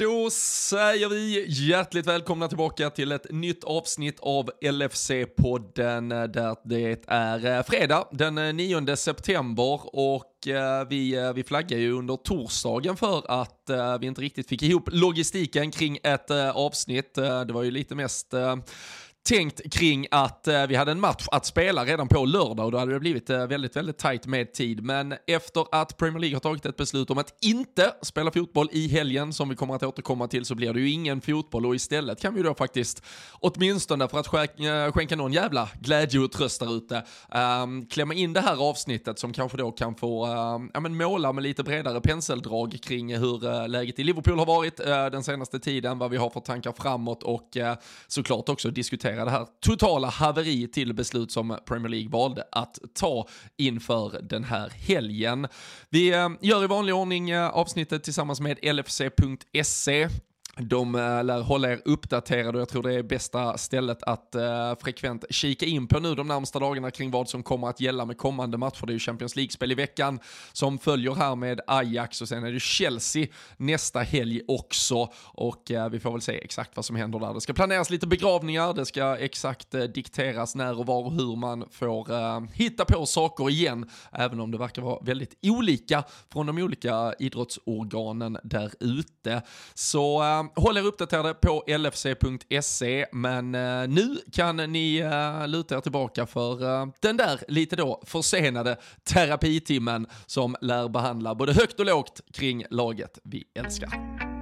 Då säger vi hjärtligt välkomna tillbaka till ett nytt avsnitt av LFC-podden där det är eh, fredag den eh, 9 september och eh, vi, vi flaggar ju under torsdagen för att vi inte riktigt fick ihop logistiken kring ett avsnitt. Det var ju lite mest tänkt kring att eh, vi hade en match att spela redan på lördag och då hade det blivit eh, väldigt, väldigt tajt med tid. Men efter att Premier League har tagit ett beslut om att inte spela fotboll i helgen, som vi kommer att återkomma till, så blir det ju ingen fotboll och istället kan vi då faktiskt, åtminstone för att skänka, eh, skänka någon jävla glädje och tröst där ute, ehm, klämma in det här avsnittet som kanske då kan få ehm, ja, men måla med lite bredare penseldrag kring hur eh, läget i Liverpool har varit eh, den senaste tiden, vad vi har för tankar framåt och såklart också diskutera kommentera det här totala haveri till beslut som Premier League valde att ta inför den här helgen. Vi eh, gör i vanlig ordning eh, avsnittet tillsammans med LFC.se. De eh, lär hålla er uppdaterade och jag tror det är bästa stället att eh, frekvent kika in på nu de närmsta dagarna kring vad som kommer att gälla med kommande matcher. Det är ju Champions League-spel i veckan som följer här med Ajax och sen är det Chelsea nästa helg också och eh, vi får väl se exakt vad som händer där. Det ska planeras lite begravningar, det ska exakt eh, dikteras när och var och hur man får eh, hitta på saker igen, även om det verkar vara väldigt olika från de olika idrottsorganen där ute. Så håll er uppdaterade på lfc.se, men eh, nu kan ni eh, luta er tillbaka för eh, den där lite då försenade terapitimmen som lär behandla både högt och lågt kring laget vi älskar.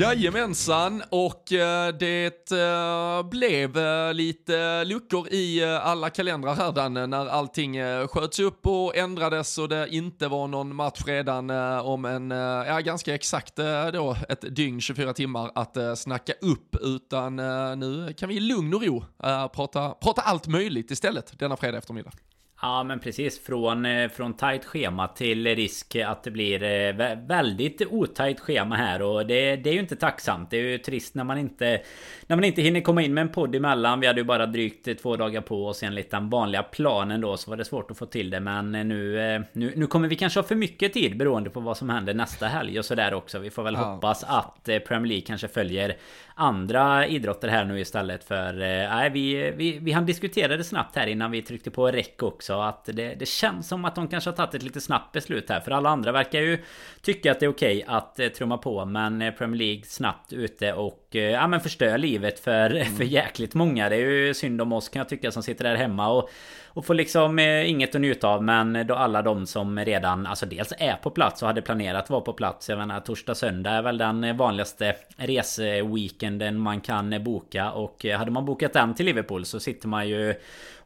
Jajamensan, och eh, det eh, blev eh, lite luckor i alla kalendrar här Danne, när allting sköts upp och ändrades och det inte var någon match redan om en, ja ganska exakt då, ett dygn, 24 timmar att snacka upp, utan nu kan vi i lugn och ro prata, prata allt möjligt istället denna fredag eftermiddag. Ja men precis från, eh, från tajt schema till risk att det blir eh, väldigt otajt schema här och det, det är ju inte tacksamt. Det är ju trist när man inte När man inte hinner komma in med en podd emellan. Vi hade ju bara drygt två dagar på oss enligt den vanliga planen då så var det svårt att få till det men nu eh, Nu, nu kommer vi kanske ha för mycket tid beroende på vad som händer nästa helg och sådär också. Vi får väl ja. hoppas att Premier League kanske följer andra idrotter här nu istället för... Nej vi, vi, vi hann diskutera det snabbt här innan vi tryckte på räck också också att det, det känns som att de kanske har tagit ett lite snabbt beslut här. För alla andra verkar ju tycka att det är okej okay att eh, trumma på. Men eh, Premier League snabbt ute och eh, ja men förstör livet för, mm. för jäkligt många. Det är ju synd om oss kan jag tycka som sitter där hemma och och får liksom eh, inget att njuta av men då alla de som redan alltså dels är på plats och hade planerat att vara på plats. Jag menar torsdag söndag är väl den vanligaste reseweekenden man kan boka och hade man bokat den till Liverpool så sitter man ju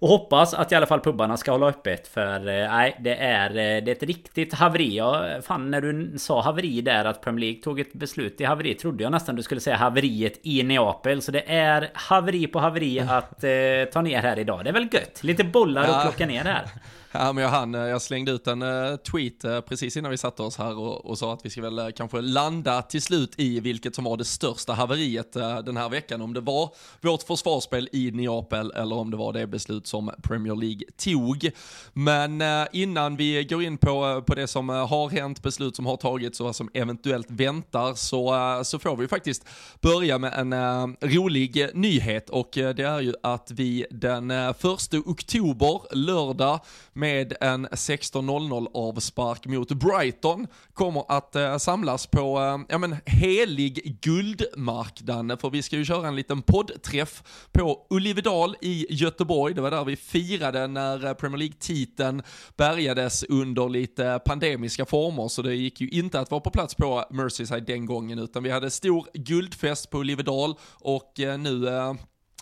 och hoppas att i alla fall pubbarna ska hålla öppet för eh, nej det är eh, det är ett riktigt haveri. Ja, fan när du sa haveri där att Premier League tog ett beslut i haveri trodde jag nästan du skulle säga haveriet i Neapel. Så det är haveri på haveri att eh, ta ner här idag. Det är väl gött? Lite bollar och plocka ner här. Ja, men jag, hann, eh, jag slängde ut en eh, tweet eh, precis innan vi satte oss här och, och, sa att vi ska väl kanske landa till slut i vilket som var det största haveriet den här veckan. Om det var vårt försvarsspel i Neapel eller om det var det beslut som Premier League tog. Men innan vi går in på, på det som har hänt, beslut som har tagits och vad som eventuellt väntar så, så får vi faktiskt börja med en rolig nyhet och det är ju att vi den 1 oktober, lördag, med en 16.00 avspark mot Brighton kommer att eh, samlas på eh, ja, men, helig guldmarknaden. För vi ska ju köra en liten poddträff på Ullivedal i Göteborg. Det var där vi firade när eh, Premier League-titeln bärgades under lite pandemiska former. Så det gick ju inte att vara på plats på Merseyside den gången utan vi hade stor guldfest på Ullivedal och eh, nu eh,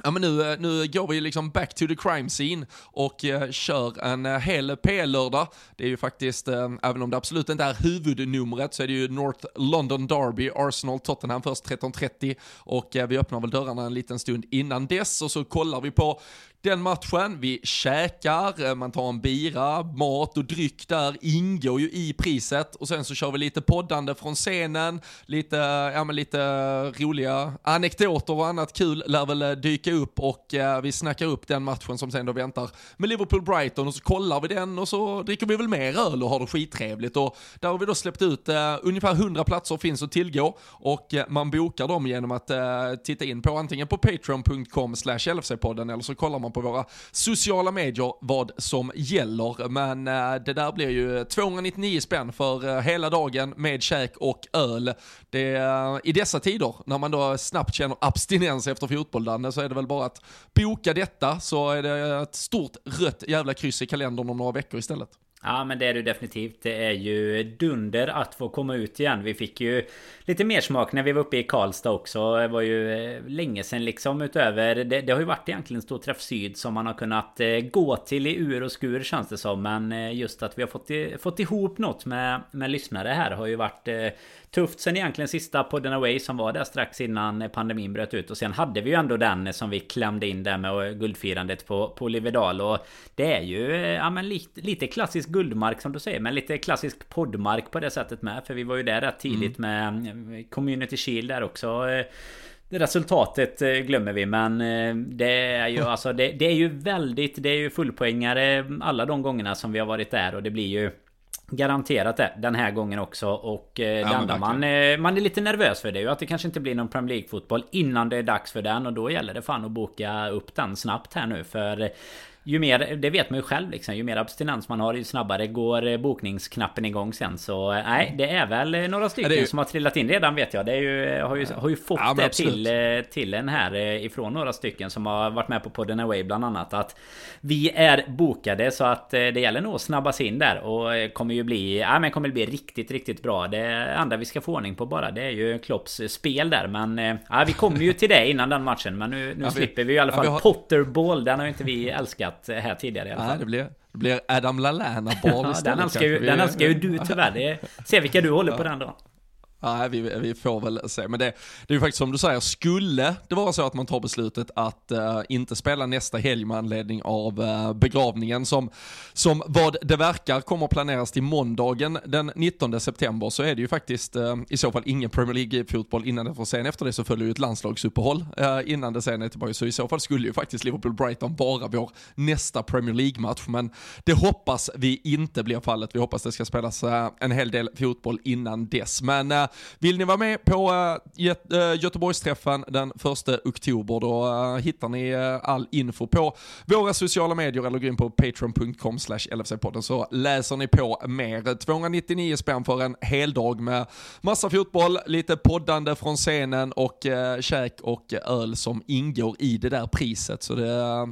Ja men nu, eh, nu går vi liksom back to the crime scene och eh, kör en eh, hel P-lördag. Det är ju faktiskt, eh, även om det absolut inte är huvudnumret, så är det ju North London Derby, Arsenal, Tottenham först 13.30 och eh, vi öppnar väl dörrarna en liten stund innan dess och så kollar vi på den matchen. Vi käkar, eh, man tar en bira, mat och dryck där ingår ju i priset. Och sen så kör vi lite poddande från scenen, lite, ja men lite roliga anekdoter och annat kul lär väl eh, dyka upp. Och eh, vi snackar upp den matchen som sen då väntar med Liverpool-Brighton och så kollar vi den och så dricker vi väl mer öl och har det skittrevligt. Och där har vi då släppt ut eh, ungefär 100 platser finns att tillgå. Och eh, man bokar dem genom att eh, titta in på antingen på patreon.com slash LFC-podden eller så kollar man på våra sociala medier vad som gäller. Men eh, det där blir ju 299 spänn för eh, hela dagen med käk och öl. Det, eh, I dessa tider när man då snabbt känner abstinens efter fotboll Danne, så är det väl bara att boka detta så är det ett stort rött jävla kryss i kalendern om några veckor istället. Ja men det är det definitivt. Det är ju dunder att få komma ut igen. Vi fick ju lite mer smak när vi var uppe i Karlstad också. Det var ju eh, länge sedan liksom utöver. Det, det har ju varit egentligen Stor Träff Syd som man har kunnat eh, gå till i ur och skur känns det som. Men eh, just att vi har fått, fått ihop något med, med lyssnare här har ju varit tufft sen egentligen sista podden Away som var där strax innan pandemin bröt ut. Och sen hade vi ju ändå den som vi klämde in där med guldfirandet på, på Livedal. Och det är ju ja, men lite, lite klassisk guldmark som du säger. Men lite klassisk poddmark på det sättet med. För vi var ju där rätt tidigt mm. med Community Shield där också. Resultatet eh, glömmer vi men eh, det är ju alltså det, det är ju väldigt Det är ju fullpoängare alla de gångerna som vi har varit där och det blir ju Garanterat det den här gången också och eh, ja, det enda man, man är lite nervös för det är ju att det kanske inte blir någon Premier League fotboll innan det är dags för den och då gäller det fan att boka upp den snabbt här nu för ju mer, det vet man ju själv liksom, ju mer abstinens man har ju snabbare går eh, bokningsknappen igång sen. Så eh, nej, det är väl eh, några stycken ju... som har trillat in redan vet jag. Det är ju, har, ju, har ju fått ja, det till, till en här ifrån några stycken som har varit med på podden Away bland annat. Att vi är bokade så att det gäller nog att snabbas in där och kommer ju bli, ja men kommer bli riktigt, riktigt bra. Det enda vi ska få ordning på bara det är ju Klopps spel där. Men ja, vi kommer ju till det innan den matchen. Men nu, nu ja, vi, slipper vi i alla fall har... Potterball. Den har ju inte vi älskat spelat här tidigare i alla fall. Ja, det blir, det blir Adam Lallana ball ja, Den älskar ju, den älskar ju du tyvärr. Det, se vilka du håller på den då. Nej, vi, vi får väl se. Men det, det är ju faktiskt som du säger, skulle det vara så att man tar beslutet att uh, inte spela nästa helg med anledning av uh, begravningen som, som vad det verkar kommer planeras till måndagen den 19 september så är det ju faktiskt uh, i så fall ingen Premier League-fotboll innan det, för sen efter det så följer ju ett landslagsuppehåll innan det sen är tillbaka. Så i så fall skulle ju faktiskt Liverpool-Brighton vara vår nästa Premier League-match. Men det hoppas vi inte blir fallet. Vi hoppas det ska spelas en hel del fotboll innan dess. Men vill ni vara med på äh, Göteborgsträffen den 1 oktober, då äh, hittar ni all info på våra sociala medier eller gå in på patreon.com LFC-podden så läser ni på mer. 299 spänn för en hel dag med massa fotboll, lite poddande från scenen och äh, käk och öl som ingår i det där priset. Så det,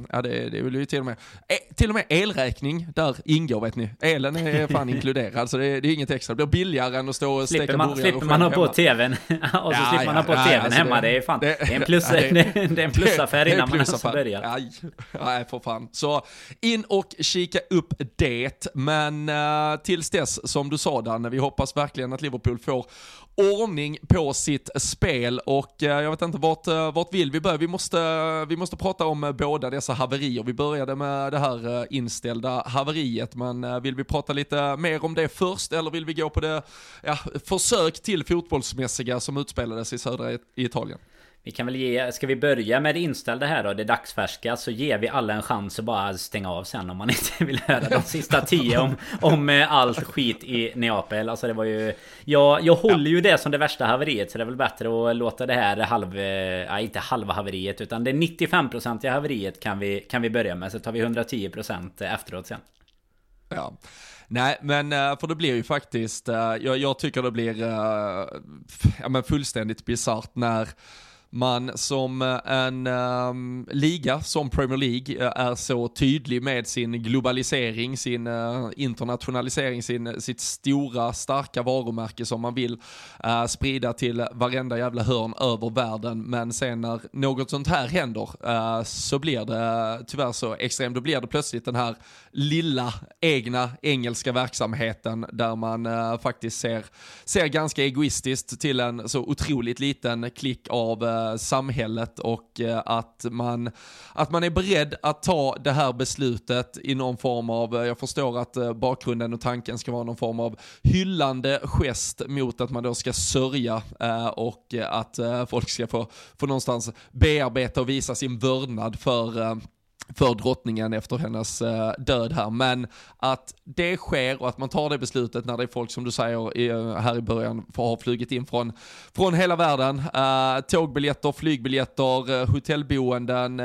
ja, det, det vill ju till och med, eh, till och med elräkning där ingår vet ni. Elen är fan inkluderad så det, det, är inget extra. Det blir billigare än att stå och steka burgare och man ha på tvn. och så ja, slipper man ha på ja, tvn alltså hemma. Det, det, är fan, det, det är en, plus, det, det är en plusaffär innan man ens börjar. Nej, för fan. Så in och kika upp det. Men uh, tills dess, som du sa Danne, vi hoppas verkligen att Liverpool får ordning på sitt spel och uh, jag vet inte vart, uh, vart vill vi börja? Vi måste, vi måste prata om båda dessa haverier. Vi började med det här inställda haveriet, men vill vi prata lite mer om det först eller vill vi gå på det ja, försök till fotbollsmässiga som utspelades i södra Italien. Vi kan väl ge, ska vi börja med det inställda här då, det dagsfärska Så ger vi alla en chans att bara stänga av sen om man inte vill höra de sista tio om, om eh, allt skit i Neapel. Alltså det var ju Jag, jag håller ju det som det värsta haveriet Så det är väl bättre att låta det här halv... Ja, inte halva haveriet utan det 95% haveriet kan vi, kan vi börja med. Så tar vi 110% efteråt sen. Ja Nej, men eh, för det blir ju faktiskt, eh, jag, jag tycker det blir eh, ja, men fullständigt bisarrt när man som eh, en um, liga som Premier League eh, är så tydlig med sin globalisering, sin uh, internationalisering, sin, sitt stora starka varumärke som man vill uh, sprida till varenda jävla hörn över världen. Men sen när något sånt här händer uh, så blir det tyvärr så extremt, då blir det plötsligt den här lilla egna engelska verksamheten där man faktiskt ser, ser ganska egoistiskt till en så otroligt liten klick av eh, samhället och eh, att, man, att man är beredd att ta det här beslutet i någon form av, eh, jag förstår att eh, bakgrunden och tanken ska vara någon form av hyllande gest mot att man då ska sörja eh, och att folk ska få, få någonstans bearbeta och visa sin vördnad för för drottningen efter hennes eh, död här. Men att det sker och att man tar det beslutet när det är folk som du säger eh, här i början har flugit in från, från hela världen. Uh, tågbiljetter, flygbiljetter, hotellboenden,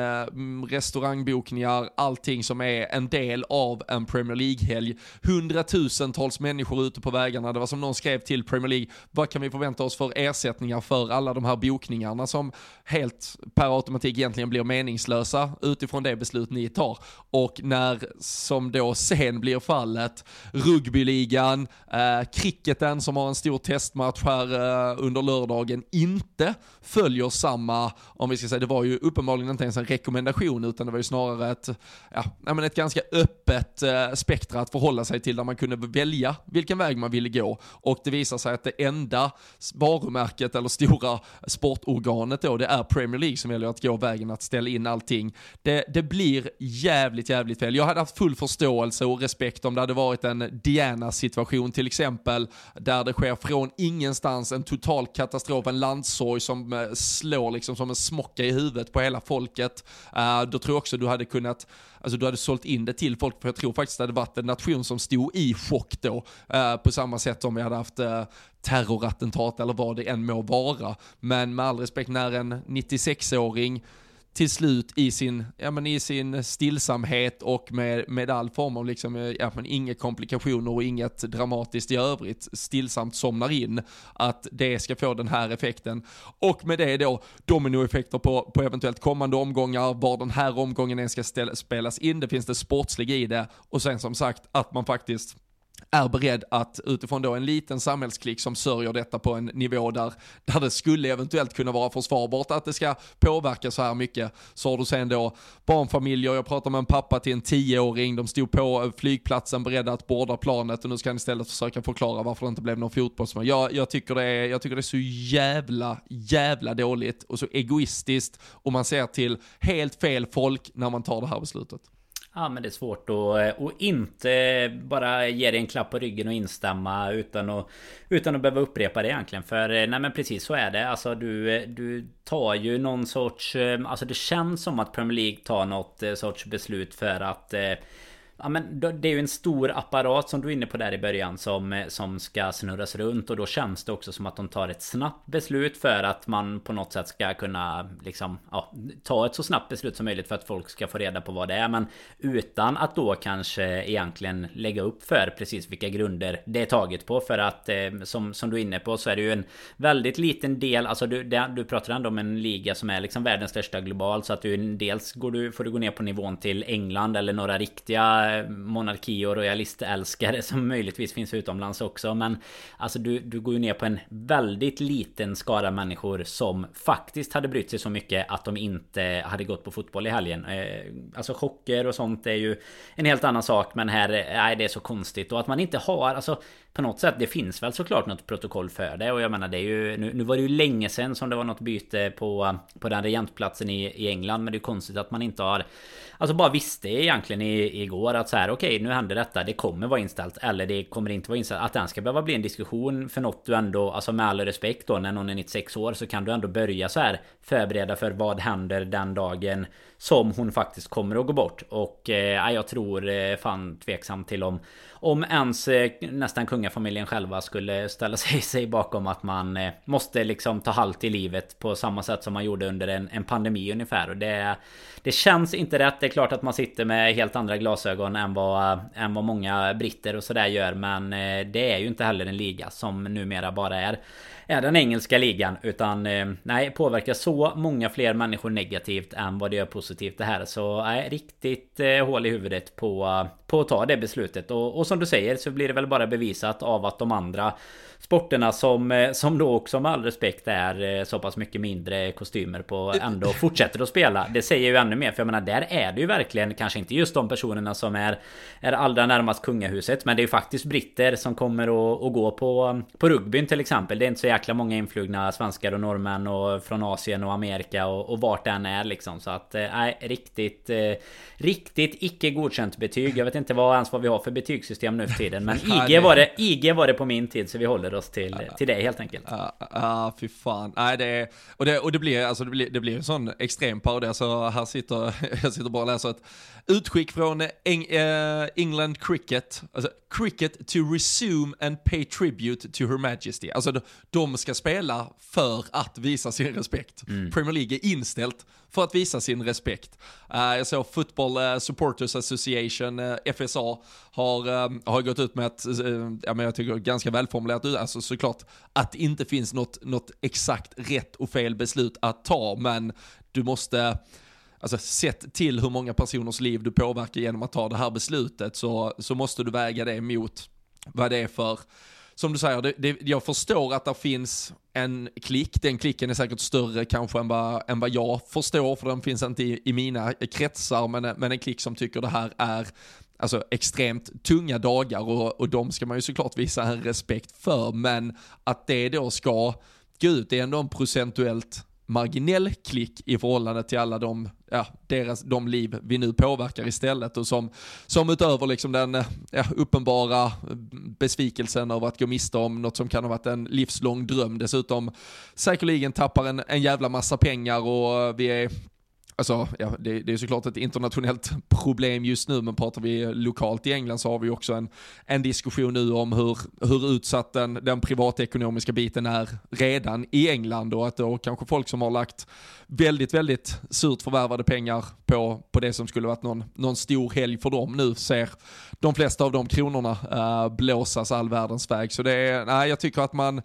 restaurangbokningar, allting som är en del av en Premier League-helg. Hundratusentals människor ute på vägarna. Det var som någon skrev till Premier League, vad kan vi förvänta oss för ersättningar för alla de här bokningarna som helt per automatik egentligen blir meningslösa utifrån det beslutet beslut ni tar. Och när, som då sen blir fallet, rugbyligan, eh, cricketen som har en stor testmatch här eh, under lördagen inte följer samma, om vi ska säga, det var ju uppenbarligen inte ens en rekommendation utan det var ju snarare ett, ja, men ett ganska öppet eh, spektra att förhålla sig till där man kunde välja vilken väg man ville gå. Och det visar sig att det enda varumärket eller stora sportorganet då, det är Premier League som väljer att gå vägen att ställa in allting. Det, det blir blir jävligt, jävligt fel. Jag hade haft full förståelse och respekt om det hade varit en Diana-situation till exempel, där det sker från ingenstans en total katastrof, en landsorg som eh, slår liksom som en smocka i huvudet på hela folket. Uh, då tror jag också du hade kunnat alltså du hade sålt in det till folk, för jag tror faktiskt det hade varit en nation som stod i chock då, Eh, på samma sätt som vi hade haft eh, terrorattentat eller vad det än må vara. Men med all respekt, när en 96-åring till slut i sin, ja, men i sin stillsamhet och med, med all form av liksom, eh, ja, men inga komplikationer och inget dramatiskt i övrigt, stillsamt somnar in, att det ska få den här effekten. Och med det då dominoeffekter på, på eventuellt kommande omgångar, var den här omgången än ska ställa, spelas in, det finns det sportsliga i det, och sen som sagt att man faktiskt är beredd att utifrån då en liten samhällsklick som sörjer detta på en nivå där, där det skulle eventuellt kunna vara försvarbart att det ska påverka så här mycket. Så har du sen då barnfamiljer, jag pratade med en pappa till en tioåring, de stod på eh, flygplatsen beredda att borda planet och nu ska han istället försöka förklara varför det inte blev någon fotbollsmatch. Jag, jag, tycker det är, jag tycker det är så jävla, jävla dåligt och så egoistiskt och man ser till helt fel folk när man tar det här beslutet. Ja men det är svårt att, eh, och inte bara ge dig en klapp på ryggen och instämma utan att Utan att behöva upprepa det egentligen. För eh, nej men precis så är det. Alltså du, eh, du tar ju någon sorts Alltså det känns som att Premier League tar något sorts beslut för att Ja men det är ju en stor apparat som du är inne på där i början som, eh, som ska snurras runt och då känns det också som att de tar ett snabbt beslut för att man på något sätt ska kunna liksom ja, ta ett så snabbt beslut som möjligt för att folk ska få reda på vad det är. Men utan att då kanske egentligen lägga upp för precis vilka grunder det är taget på. För att eh, som, som du är inne på så är det ju en väldigt liten del alltså du, det, du pratar ändå om en liga som är liksom världens största global. Så att du dels går du, får du gå ner på nivån till England eller några riktiga monarki och royalistälskare som möjligtvis finns utomlands också. Men alltså du, du går ju ner på en väldigt liten skara människor som faktiskt hade brytt sig så mycket att de inte hade gått på fotboll i helgen. Eh, alltså chocker och sånt är ju en helt annan sak. Men här, eh, nej det är så konstigt. Och att man inte har, alltså på något sätt, det finns väl såklart något protokoll för det. Och jag menar det är ju, nu, nu var det ju länge sedan som det var något byte på, på den regentplatsen i, i England. Men det är konstigt att man inte har Alltså bara visste egentligen i, igår att så här okej okay, nu händer detta Det kommer vara inställt eller det kommer inte vara inställt Att den ska behöva bli en diskussion för något du ändå Alltså med all respekt då när någon är 96 år så kan du ändå börja så här Förbereda för vad händer den dagen Som hon faktiskt kommer att gå bort Och eh, jag tror eh, fan tveksam till om om ens eh, nästan kungafamiljen själva skulle ställa sig, sig bakom att man eh, måste liksom ta halt i livet på samma sätt som man gjorde under en, en pandemi ungefär. Och det, det känns inte rätt. Det är klart att man sitter med helt andra glasögon än vad, än vad många britter och sådär gör. Men eh, det är ju inte heller en liga som numera bara är är den engelska ligan utan eh, nej påverkar så många fler människor negativt än vad det gör positivt det här så nej riktigt eh, hål i huvudet på på att ta det beslutet. Och, och som du säger så blir det väl bara bevisat av att de andra sporterna som, eh, som då också med all respekt är eh, så pass mycket mindre kostymer på ändå fortsätter att spela. Det säger ju ännu mer för jag menar där är det ju verkligen kanske inte just de personerna som är, är allra närmast kungahuset men det är ju faktiskt britter som kommer att, att gå på, på rugbyn till exempel. Det är inte så jäkla många influgna svenskar och norrmän och från Asien och Amerika och, och vart den är liksom. Så att eh, nej, riktigt Riktigt icke godkänt betyg. Jag vet inte vad ens vad vi har för betygssystem nu för tiden men IG var det, IG var det på min tid så vi håller oss till, till det helt enkelt. Ja, uh, fy fan. Nej, det, och, det, och det blir, alltså, det blir, det blir en sån extrem parodi. Alltså, här sitter, jag sitter bara och läser ett utskick från Eng, uh, England Cricket. Alltså, cricket to resume and pay tribute to her majesty. Alltså de, de ska spela för att visa sin respekt. Mm. Premier League är inställt för att visa sin respekt. Uh, jag såg Football Supporters Association, FSA, har, har gått ut med ett, ja, men jag tycker ganska välformulerat, alltså såklart att det inte finns något, något exakt rätt och fel beslut att ta, men du måste alltså sett till hur många personers liv du påverkar genom att ta det här beslutet så, så måste du väga det mot vad det är för, som du säger, det, det, jag förstår att det finns en klick, den klicken är säkert större kanske än vad, än vad jag förstår, för den finns inte i, i mina kretsar, men, men en klick som tycker det här är alltså extremt tunga dagar och, och de ska man ju såklart visa en respekt för, men att det då ska gå ut, det är ändå en procentuellt marginell klick i förhållande till alla de, ja, deras, de liv vi nu påverkar istället och som, som utöver liksom den ja, uppenbara besvikelsen över att gå miste om något som kan ha varit en livslång dröm dessutom säkerligen tappar en, en jävla massa pengar och vi är Alltså, ja, det, det, är såklart ett internationellt problem just nu, men pratar vi lokalt i England så har vi också en, en diskussion nu om hur, hur utsatt den, den privatekonomiska biten är redan i England och att då kanske folk som har lagt väldigt, väldigt surt förvärvade pengar på, på det som skulle varit någon, någon stor helg för dem nu ser de flesta av de kronorna uh, blåsas all världens väg. Så det är, nej, jag tycker att man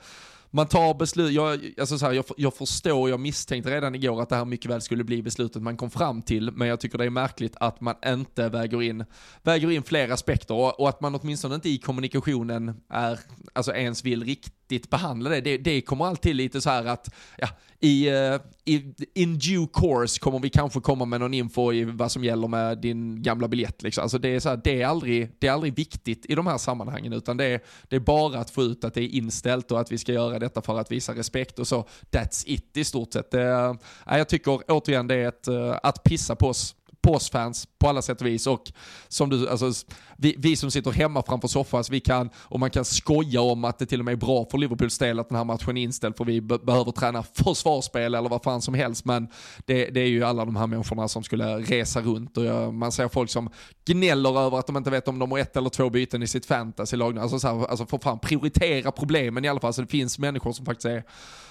man tar beslut, jag, alltså så här, jag, jag förstår, jag misstänkte redan igår att det här mycket väl skulle bli beslutet man kom fram till, men jag tycker det är märkligt att man inte väger in, väger in fler aspekter och, och att man åtminstone inte i kommunikationen är, alltså ens vill riktigt behandla det. Det, det kommer alltid lite så här att, ja, i, eh, i, in due course kommer vi kanske komma med någon info i vad som gäller med din gamla biljett. Liksom. Alltså det, är så här, det, är aldrig, det är aldrig viktigt i de här sammanhangen, utan det är, det är bara att få ut att det är inställt och att vi ska göra detta för att visa respekt och så. That's it i stort sett. Det, eh, jag tycker återigen det är ett, eh, att pissa på oss på oss fans på alla sätt och vis. Och som du, alltså, vi, vi som sitter hemma framför soffan, vi kan, och man kan skoja om att det till och med är bra för Liverpools del att den här matchen är inställd för vi be behöver träna försvarsspel eller vad fan som helst. Men det, det, är ju alla de här människorna som skulle resa runt och jag, man ser folk som gnäller över att de inte vet om de har ett eller två byten i sitt fantasy-lag. Alltså, så här, alltså för fan prioritera problemen i alla fall. Så det finns människor som faktiskt är,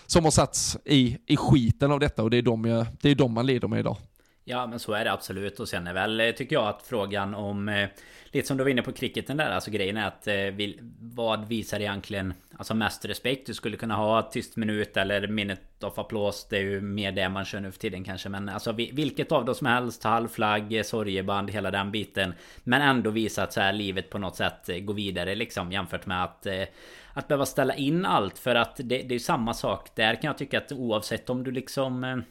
som har satts i, i skiten av detta och det är de, det är de man lider med idag. Ja men så är det absolut. Och sen är väl eh, tycker jag att frågan om eh, Lite som du var inne på cricketen där alltså grejen är att eh, Vad visar egentligen Alltså mest respekt Du skulle kunna ha? Tyst minut eller minnet of applås Det är ju mer det man kör nu för tiden kanske Men alltså vilket av dem som helst Halvflagg, eh, sorgeband, hela den biten. Men ändå visa att så här livet på något sätt eh, går vidare liksom jämfört med att Att behöva ställa in allt. För att det, det är ju samma sak. Där kan jag tycka att oavsett om du liksom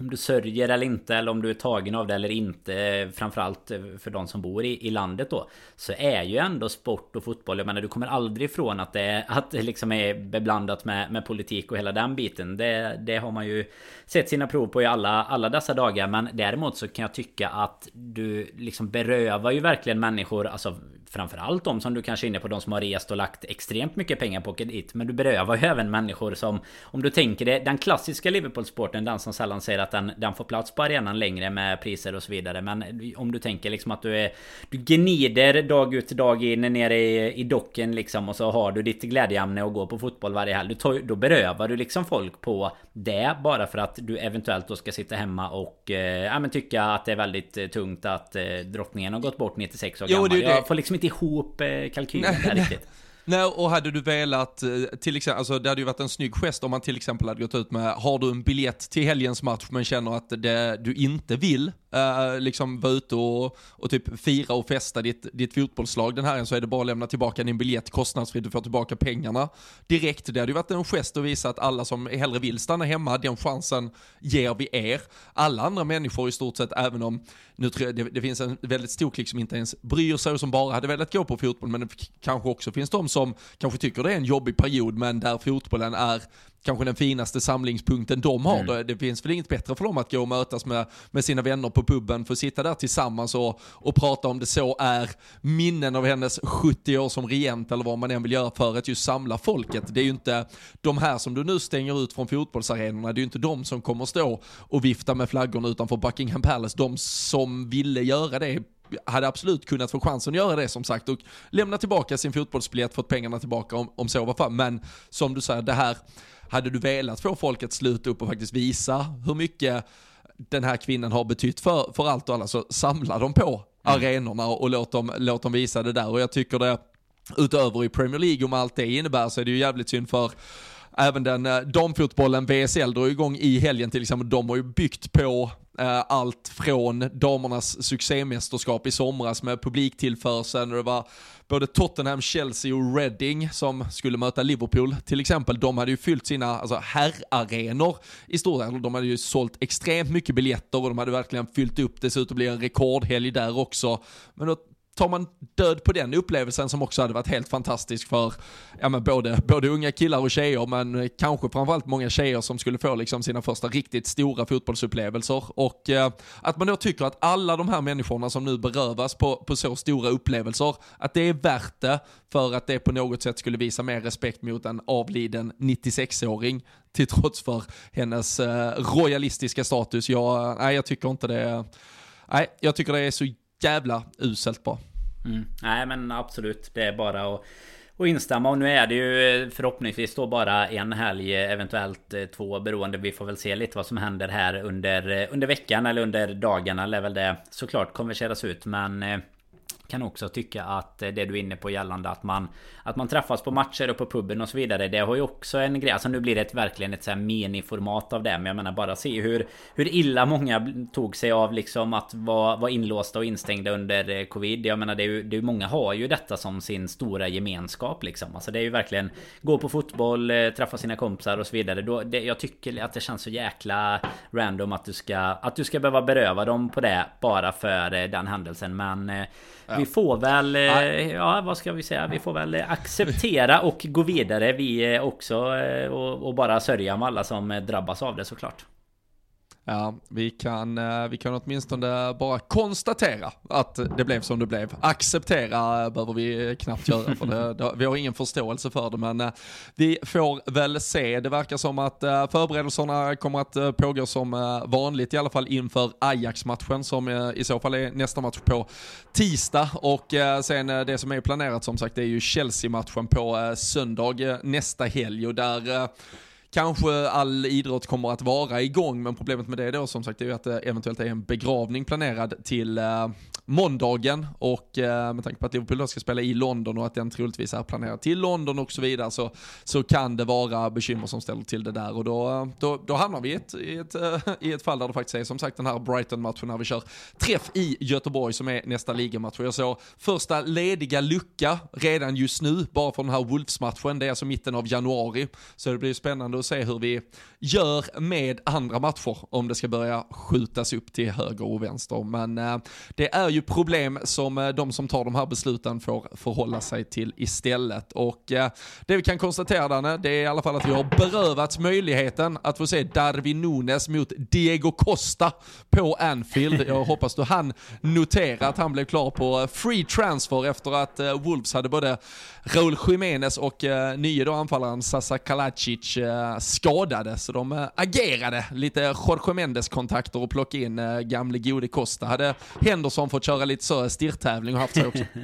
om du sörjer eller inte eller om du är tagen av det eller inte Framförallt för de som bor i, i landet då Så är ju ändå sport och fotboll Jag menar du kommer aldrig ifrån att det, att det liksom är beblandat med, med politik och hela den biten. Det, det har man ju sett sina prov på i alla, alla dessa dagar Men däremot så kan jag tycka att du liksom berövar ju verkligen människor Alltså Framförallt de som du kanske är inne på De som har rest och lagt extremt mycket pengar på att åka dit Men du berövar ju även människor som Om du tänker det Den klassiska Liverpool-sporten Den som sällan säger att den, den får plats på arenan längre med priser och så vidare. Men om du tänker liksom att du är Du gnider dag ut dag in nere i, i docken liksom Och så har du ditt glädjeämne och går på fotboll varje helg Då berövar du liksom folk på det Bara för att du eventuellt då ska sitta hemma och eh, Ja men tycka att det är väldigt eh, tungt att eh, drottningen har gått bort 96 år gammal jo, det, det. Jag får liksom inte ihop eh, kalkylen där riktigt. Nej, och hade du velat, eh, till exempel, alltså det hade ju varit en snygg gest om man till exempel hade gått ut med, har du en biljett till helgens match men känner att det, du inte vill uh, liksom vara ute och, och typ fira och festa ditt, ditt fotbollslag den här så är det bara att lämna tillbaka din biljett kostnadsfritt, du får tillbaka pengarna direkt. Det hade ju varit en gest att visa att alla som hellre vill stanna hemma, den chansen ger vi er. Alla andra människor i stort sett, även om nu tror jag det, det finns en väldigt stor klick som inte ens bryr sig och som bara hade velat gå på fotboll, men det kanske också finns de som kanske tycker det är en jobbig period, men där fotbollen är kanske den finaste samlingspunkten de har. Mm. Det finns väl inget bättre för dem att gå och mötas med, med sina vänner på puben, för att sitta där tillsammans och, och prata om det så är minnen av hennes 70 år som regent eller vad man än vill göra för att just samla folket. Det är ju inte de här som du nu stänger ut från fotbollsarenorna, det är ju inte de som kommer stå och vifta med flaggorna utanför Buckingham Palace. De som ville göra det hade absolut kunnat få chansen att göra det som sagt och lämna tillbaka sin fotbollsbiljett, fått pengarna tillbaka om, om så var fall. Men som du säger, det här hade du velat få folk att sluta upp och faktiskt visa hur mycket den här kvinnan har betytt för, för allt och alla, så samla dem på mm. arenorna och låt dem, låt dem visa det där. Och jag tycker det, utöver i Premier League, om allt det innebär, så är det ju jävligt synd för även den eh, damfotbollen, VSL drar igång i helgen till exempel, de har ju byggt på Eh, allt från damernas succémästerskap i somras med publiktillförseln och det var både Tottenham, Chelsea och Reading som skulle möta Liverpool till exempel. De hade ju fyllt sina alltså, herrarenor i stort sett. De hade ju sålt extremt mycket biljetter och de hade verkligen fyllt upp. Dessutom blir en rekordhelg där också. Men då tar man död på den upplevelsen som också hade varit helt fantastisk för ja, men både, både unga killar och tjejer, men kanske framförallt många tjejer som skulle få liksom sina första riktigt stora fotbollsupplevelser. Och eh, att man då tycker att alla de här människorna som nu berövas på, på så stora upplevelser, att det är värt det för att det på något sätt skulle visa mer respekt mot en avliden 96-åring till trots för hennes eh, royalistiska status. Jag, eh, nej, jag tycker inte det. Nej, jag tycker det är så jävla uselt bra. Mm. Nej men absolut, det är bara att och instämma. Och nu är det ju eh, förhoppningsvis då bara en helg eh, Eventuellt eh, två beroende. Vi får väl se lite vad som händer här under, under veckan eller under dagarna. Lär väl det såklart konverseras ut. Men kan också tycka att det du är inne på gällande att man Att man träffas på matcher och på puben och så vidare Det har ju också en grej. Alltså nu blir det ett, verkligen ett så här miniformat av det Men jag menar bara se hur Hur illa många tog sig av liksom att vara, vara inlåsta och instängda under eh, Covid. Jag menar det är ju det är, Många har ju detta som sin stora gemenskap liksom. Alltså det är ju verkligen Gå på fotboll, eh, träffa sina kompisar och så vidare. Då, det, Jag tycker att det känns så jäkla random att du ska Att du ska behöva beröva dem på det Bara för eh, den händelsen. Men Ja. Vi får väl, eh, ja vad ska vi säga? Vi får väl acceptera och gå vidare vi också eh, och, och bara sörja med alla som drabbas av det såklart. Ja, vi kan, eh, vi kan åtminstone bara konstatera att det blev som det blev. Acceptera behöver vi knappt göra för det, det, vi har ingen förståelse för det men eh, vi får väl se. Det verkar som att eh, förberedelserna kommer att pågå som vanligt i alla fall inför Ajax-matchen som i så fall är nästa match på tisdag och sen det som är planerat som sagt är ju Chelsea-matchen på söndag nästa helg och där kanske all idrott kommer att vara igång, men problemet med det då som sagt är ju att det eventuellt är en begravning planerad till eh, måndagen och eh, med tanke på att Liverpool då ska spela i London och att den troligtvis är planerad till London och så vidare så, så kan det vara bekymmer som ställer till det där och då, då, då hamnar vi i ett, i, ett, eh, i ett fall där det faktiskt är som sagt den här Brighton-matchen när vi kör träff i Göteborg som är nästa ligamatch. Jag såg första lediga lucka redan just nu, bara från den här Wolves-matchen, det är alltså mitten av januari, så det blir spännande att se hur vi gör med andra matcher om det ska börja skjutas upp till höger och vänster. Men eh, det är ju problem som eh, de som tar de här besluten får förhålla sig till istället. Och eh, det vi kan konstatera Danne, det är i alla fall att vi har berövats möjligheten att få se Darwin Nunes mot Diego Costa på Anfield. Jag hoppas du han notera att han blev klar på free transfer efter att eh, Wolves hade både Raúl Jiménez och eh, nye då anfallaren Sasa Kalacic eh, skadade, så de eh, agerade lite Jorge Mendes-kontakter och plockade in eh, gamle gode Costa. Hade Henderson fått köra lite så stirrtävling och haft sig också.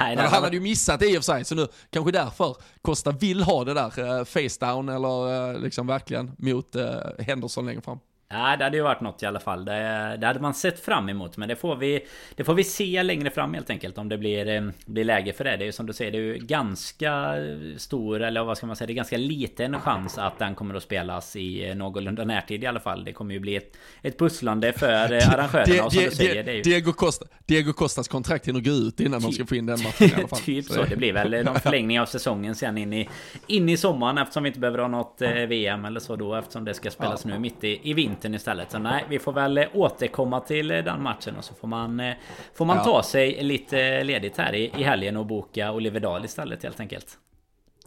Nej, han hade ju missat det i och för sig, så nu kanske därför Costa vill ha det där eh, face down eller eh, liksom verkligen mot eh, Henderson längre fram. Ja, det hade ju varit något i alla fall. Det, det hade man sett fram emot. Men det får vi Det får vi se längre fram helt enkelt. Om det blir, eh, blir läge för det. Det är ju som du säger, det är ju ganska stor, eller vad ska man säga, det är ganska liten chans att den kommer att spelas i eh, någorlunda närtid i alla fall. Det kommer ju bli ett, ett pusslande för eh, arrangörerna. och som du säger, det är ju... Diego, Costa, Diego Costas kontrakt hinner gå ut innan typ, de ska få in den matchen i alla fall. typ så. Det blir väl någon förlängning av säsongen sen in i, in i sommaren eftersom vi inte behöver ha något VM eller så då eftersom det ska spelas nu mitt i, i vintern vintern istället. Så nej, vi får väl eh, återkomma till eh, den matchen och så får man eh, Får man ja. ta sig lite ledigt här i, i helgen och boka Oliverdal istället helt enkelt.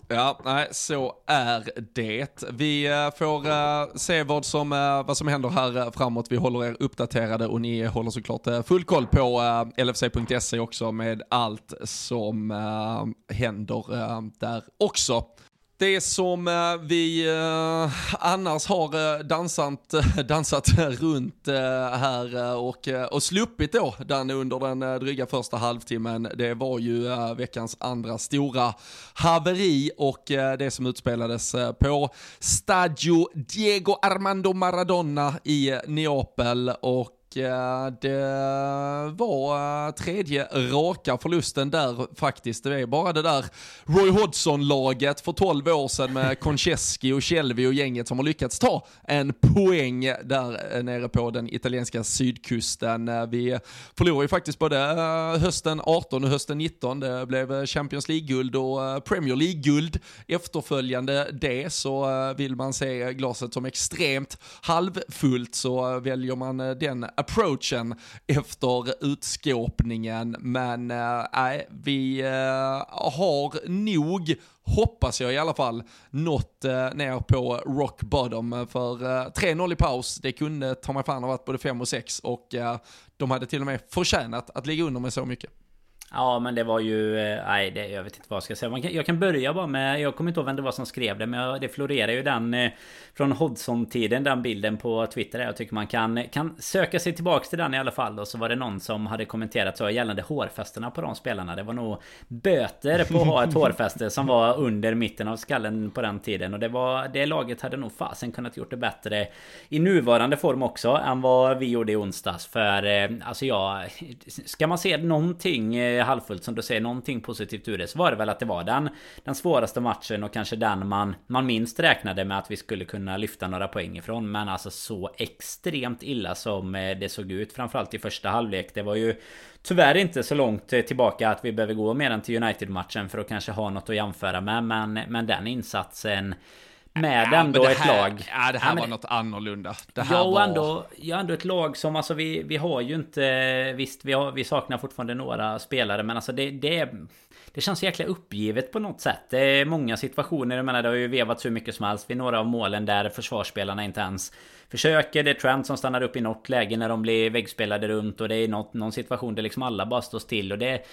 Ja, nej, så är det. Vi får se vad som, vad som händer här framåt. Vi håller er uppdaterade och ni håller såklart full koll på LFC.se också med allt som händer där också. Det som eh, vi eh, annars har eh, dansat, dansat runt här och, och sluppit då, den under den dryga första halvtimmen, det var ju veckans andra stora haveri och det som utspelades på Stadio Diego Armando Maradona i Neapel. Och det var eh, tredje raka förlusten där faktiskt. Det är bara det där Roy Hodgson-laget för 12 år sedan med Konchesky och Shelby och gänget som har lyckats ta en poäng där nere på den italienska sydkusten. Vi förlorade ju faktiskt både eh, hösten 18 och hösten 19. Det blev Champions League-guld och Premier League-guld. Efterföljande det så vill man se glaset som extremt halvfullt så väljer man den approachen efter utskåpningen. Men eh, nej, äh, vi äh, har nog hoppas jag i alla fall, nått eh, ner på rock bottom. För eh, 3-0 i paus, det kunde ta mig fan ha varit både 5 och 6 och eh, de hade till och med förtjänat att ligga under med så mycket. Ja men det var ju... Eh, nej det, jag vet inte vad jag ska säga. Kan, jag kan börja bara med... Jag kommer inte ihåg vem det var som skrev det. Men jag, det florerar ju den... Eh, från Hodgson-tiden. Den bilden på Twitter. Jag tycker man kan, eh, kan söka sig tillbaks till den i alla fall. Och så var det någon som hade kommenterat så gällande hårfästena på de spelarna. Det var nog böter på att ha ett hårfäste som var under mitten av skallen på den tiden. Och det var... Det laget hade nog fasen kunnat gjort det bättre i nuvarande form också än vad vi gjorde i onsdags. För eh, alltså ja... Ska man se någonting eh, halvfullt som du säger någonting positivt ur det så var det väl att det var den Den svåraste matchen och kanske den man Man minst räknade med att vi skulle kunna lyfta några poäng ifrån. Men alltså så extremt illa som eh, det såg ut Framförallt i första halvlek. Det var ju Tyvärr inte så långt eh, tillbaka att vi behöver gå mer än till United-matchen för att kanske ha något att jämföra med Men, men den insatsen med ja, ändå ett här, lag. Ja, det här ja, var något annorlunda. Det här ja, och var... ändå, ja, ändå ett lag som alltså vi, vi har ju inte... Visst, vi, har, vi saknar fortfarande några spelare, men alltså det, det, det känns jäkla uppgivet på något sätt. Det är många situationer, jag menar det har ju vevats hur mycket som helst vid några av målen där försvarsspelarna inte ens försöker. Det är Trent som stannar upp i något läge när de blir väggspelade runt och det är något, någon situation där liksom alla bara står still och det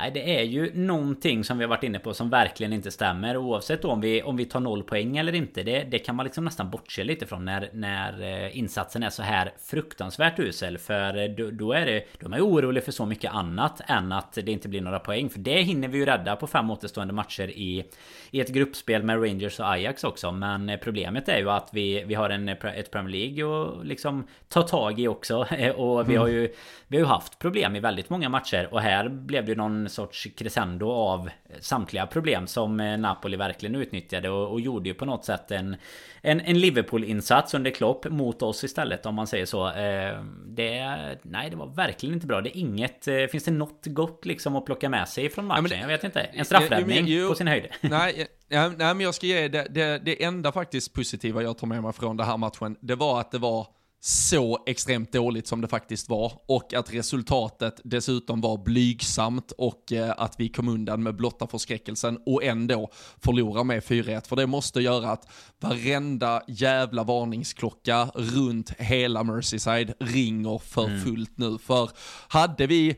Nej, det är ju någonting som vi har varit inne på som verkligen inte stämmer oavsett om vi, om vi tar noll poäng eller inte. Det, det kan man liksom nästan bortse lite från när, när eh, insatsen är så här fruktansvärt usel. För eh, då, då är det, då är man orolig för så mycket annat än att det inte blir några poäng. För det hinner vi ju rädda på fem återstående matcher i, i ett gruppspel med Rangers och Ajax också. Men eh, problemet är ju att vi, vi har en, ett Premier League att liksom ta tag i också. Och vi har ju, mm vi har ju haft problem i väldigt många matcher. Och här blev det någon sorts crescendo av samtliga problem som eh, Napoli verkligen utnyttjade och, och gjorde ju på något sätt en, en, en Liverpool-insats under Klopp mot oss istället om man säger så. Eh, det, nej, det var verkligen inte bra. Det är inget... Eh, finns det något gott liksom att plocka med sig från matchen? Ja, det, jag vet inte. En straffräddning jo, på sin höjd. Nej, ja, nej, men jag ska ge det, det, det enda faktiskt positiva jag tar med mig från den här matchen, det var att det var så extremt dåligt som det faktiskt var och att resultatet dessutom var blygsamt och eh, att vi kom undan med blotta förskräckelsen och ändå förlorar med 4-1. För det måste göra att varenda jävla varningsklocka runt hela Merseyside ringer för mm. fullt nu. För hade vi